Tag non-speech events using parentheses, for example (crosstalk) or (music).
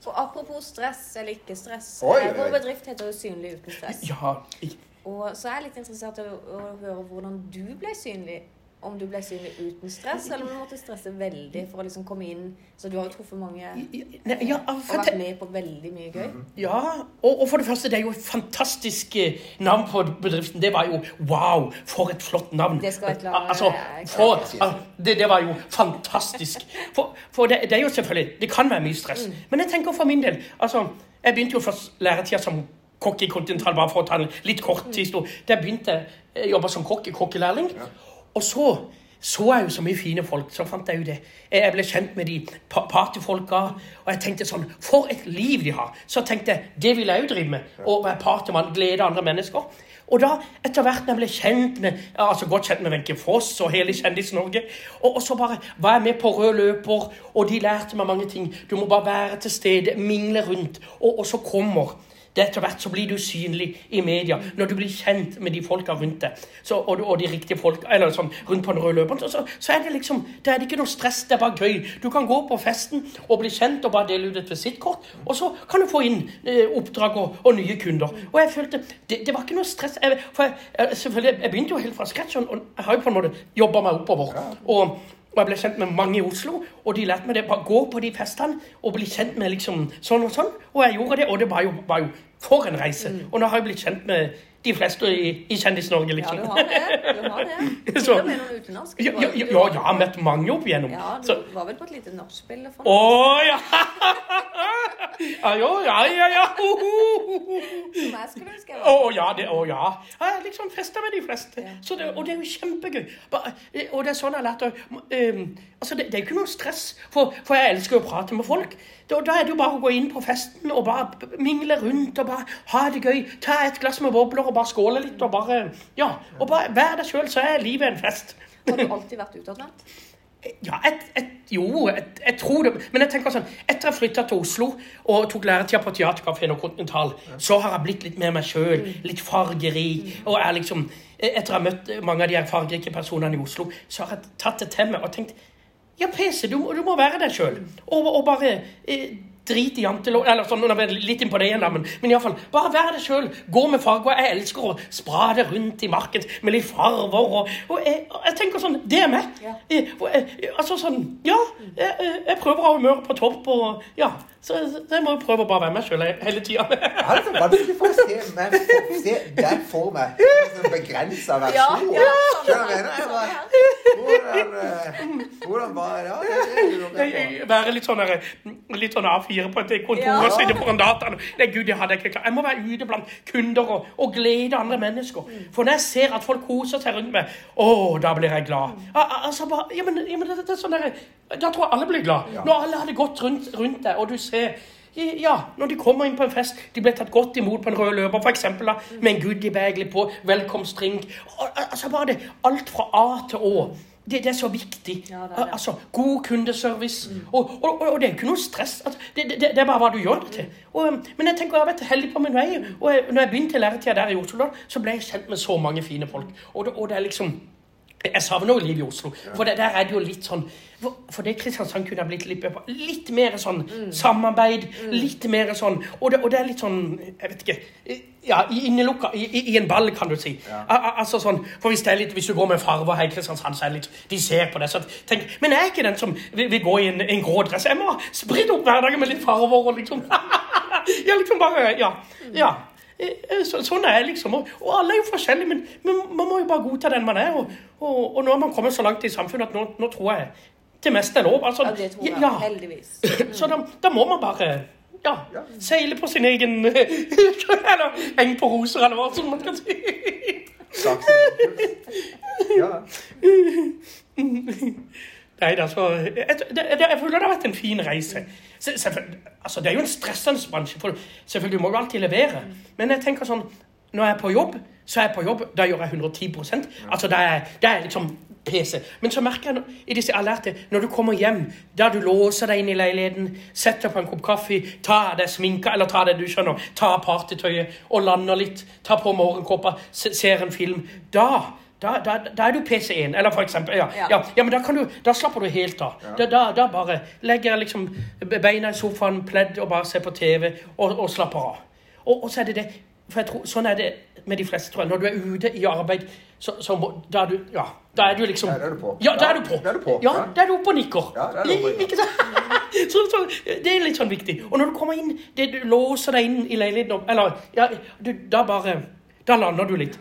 For apropos stress eller ikke stress. Oi, eh, oi. Vår bedrift heter jo Synlig uten stress. Ja, jeg... Og så er jeg litt interessert i å, å høre hvordan du ble synlig. Om du ble synlig uten stress, eller om du måtte stresse veldig for å liksom komme inn. Så du har jo truffet mange Nei, ja, og vært med på veldig mye gøy. ja og, og for det første, det er jo et fantastisk eh, navn på bedriften. Det var jo wow, for et flott navn. Det skal jeg klare. Altså, for, det, det var jo fantastisk. For, for det, det er jo selvfølgelig Det kan være mye stress. Mm. Men jeg tenker for min del altså, Jeg begynte jo først læretida som kokk i Continental, bare for å ta en litt kort Mm. historie. Der begynte jeg å jobbe som kokk, kokkelærling. Og så så jeg jo så mye fine folk. Så fant jeg jo det. Jeg ble kjent med de pa- partyfolka, og jeg tenkte sånn For et liv de har! Så tenkte jeg det vil jeg jo drive med. Å være partymann, glede andre mennesker. Og da, etter hvert når jeg ble kjent med altså godt kjent med Wenche Foss og hele Kjendis-Norge, og, og så bare var jeg med på rød løper, og de lærte meg mange ting. Du må bare være til stede, mingle rundt, og, og så kommer det etter hvert så blir du synlig i media når du blir kjent med de folka rundt deg. Så, og, og de riktige folk, eller sånn rundt på den røde løperen. Så, så, så er det liksom det er det ikke noe stress, det er bare gøy. Du kan gå på festen og bli kjent og bare dele ut et visittkort, og så kan du få inn eh, oppdrag og, og nye kunder. Og jeg følte Det, det var ikke noe stress. Jeg, for jeg, jeg, selvfølgelig, jeg begynte jo helt fra scratch, og jeg har jo på en måte jobba meg oppover. Og og jeg ble kjent med mange i Oslo, og de lærte meg det. Bare gå på de festene og bli kjent med liksom sånn og sånn. Og jeg gjorde det, og det var jo, var jo for en reise. Og nå har jeg blitt kjent med de fleste i, i Kjendis-Norge, Ja, liksom. du har det. Du har det. (laughs) Til og med noen utenlandske. Ja, ja, ja, ja, jeg har møtt mange opp igjennom. Ja, du Så, var vel på et lite nachspiel å sånn. ja! (laughs) ja! Jo, ja, ja, ja! (laughs) Som jeg skulle ønske jeg Å var. ja, det, å ja. Jeg liksom festa med de fleste. Det, og det er jo kjempegøy. Eh, og det er sånn jeg har lært um, Altså, det, det er ikke noe stress, for, for jeg elsker jo å prate med folk. Da, da er det jo bare å gå inn på festen og bare mingle rundt og bare ha det gøy. Ta et glass med bobler og bare skåle litt og bare Ja. Og bare vær deg sjøl, så er livet en fest. Har du alltid vært utadvendt? Ja, et, et, jo, et, jeg tror det. Men jeg tenker sånn, etter jeg flytta til Oslo og tok læretida på Theatercaféen og Continental, så har jeg blitt litt mer meg sjøl. Litt fargerik. Og er liksom Etter å ha møtt mange av de her fargerike personene i Oslo, så har jeg tatt det til meg og tenkt Ja, PC, du, må- du må være deg sjøl. Og, og bare eh, drit i jantelov Eller sånn, nå er litt inn på det igjen, da, men, men iallfall. Bare vær deg sjøl. Gå med farger. Jeg elsker å sprade rundt i marken med litt farver. Og, og jeg, jeg tenker sånn Det er meg. Ja. Eh, eh, altså sånn Ja, jeg, prøver å ha humøret på topp, og ja. Så, så jeg må prøve å bare være meg sjøl hele tida. altså, bare vanskelig for å se, men for, se der for meg en sånn begrensa versjon. Ja, ja, sånn, sånn, sånn, sånn, sånn, sånn, bare, hvordan, var bare Ja, det, det. Være litt sånn, litt sånn A4 på et kontor og sitte foran dataen. Nei, gud, det hadde jeg ikke klart. Jeg må være ute blant kunder og, og glede andre mennesker. For når jeg ser at folk koser seg rundt meg, å, da blir jeg glad. Al al- altså bare, ja, men, ja, men det, det er sånn der, Da tror jeg alle blir glad. Når alle hadde gått rundt, rundt deg, og du ser ja, når de kommer inn på en fest, de ble tatt godt imot på en rød løper, da, med en goodiebag på, velkomstdrink. Altså bare det, alt fra A til Å. Det, det er så viktig. Ja, det er det. Altså, god kundeservice. Og, og, og det er ikke noe stress. Det, det, det er bare hva du gjør det til. Og, um, men jeg tenker jeg har vært heldig på min vei. Og jeg, når jeg begynte læretida der i Oslo, så ble jeg kjent med så mange fine folk. Og og det er liksom jeg savner jo livet i Oslo. For det, der er det jo litt sånn For, det Kristiansand kunne ha blitt litt, litt mer sånn samarbeid. Litt mer sånn og det, og det er litt sånn Jeg vet ikke ja, i- Innelukka i, i, en ball, kan du si. Ja. A, a, altså sånn, for Hvis det er litt, hvis du går med farver her i Kristiansand, så er det litt De ser på det. så tenk, Men jeg er ikke den som vil, vil gå i en, en grå dress. Jeg må spritte opp hverdagen med litt farver og liksom (laughs) Ja, liksom bare Ja. ja. Eh, Så, sånn er jeg liksom. Og, og alle er jo forskjellige, men, men man må jo bare godta den man er. Og, og, og nå har man kommet så langt i samfunnet at nå, nå tror jeg det meste er lov. Altså, Ja, det tror jeg. ja. Heldigvis. (clears throat) Så da, da må man bare ja, Ja. seile på sin egen (laughs) Eller henge på roser, eller hva som man kan si. Saksen. Ja. Nei, altså, jeg, det, det, jeg føler det har vært en fin reise. Altså, det er jo en stressende bransje, for selvfølgelig må du alltid levere. Men jeg tenker sånn, når jeg er på jobb, så er jeg på jobb, da gjør jeg 110 Altså, det er, det er liksom PC. Men så merker jeg i disse alerte, når du kommer hjem, da du låser deg inn i leiligheten, setter på en kopp kaffe, tar deg sminka, eller tar deg du skjønner, tar partytøyet og lander litt, tar på morgenkåpa, ser en film, da da, da, da er du PC1, eller for eksempel. Ja, Ja. ja. ja men da, kan du, da slapper du helt av. Da, da, bare legger jeg liksom beina i sofaen, pledd og bare ser på TV og, og slapper av. Og, og så er det det For jeg tror, sånn er det med de fleste, tror jeg. Når du er ute i arbeid, så, så må, da, er du, ja, da er du liksom Ja, da er du på. Ja, da er du på. Ja, Ja. da er du oppe og nikker. Ja, da er du oppe og nikker. (laughs) Så, så, det er litt sånn viktig. Og når du kommer inn, det, du låser deg inn i leiligheten, eller ja, du, da bare Da lander du litt.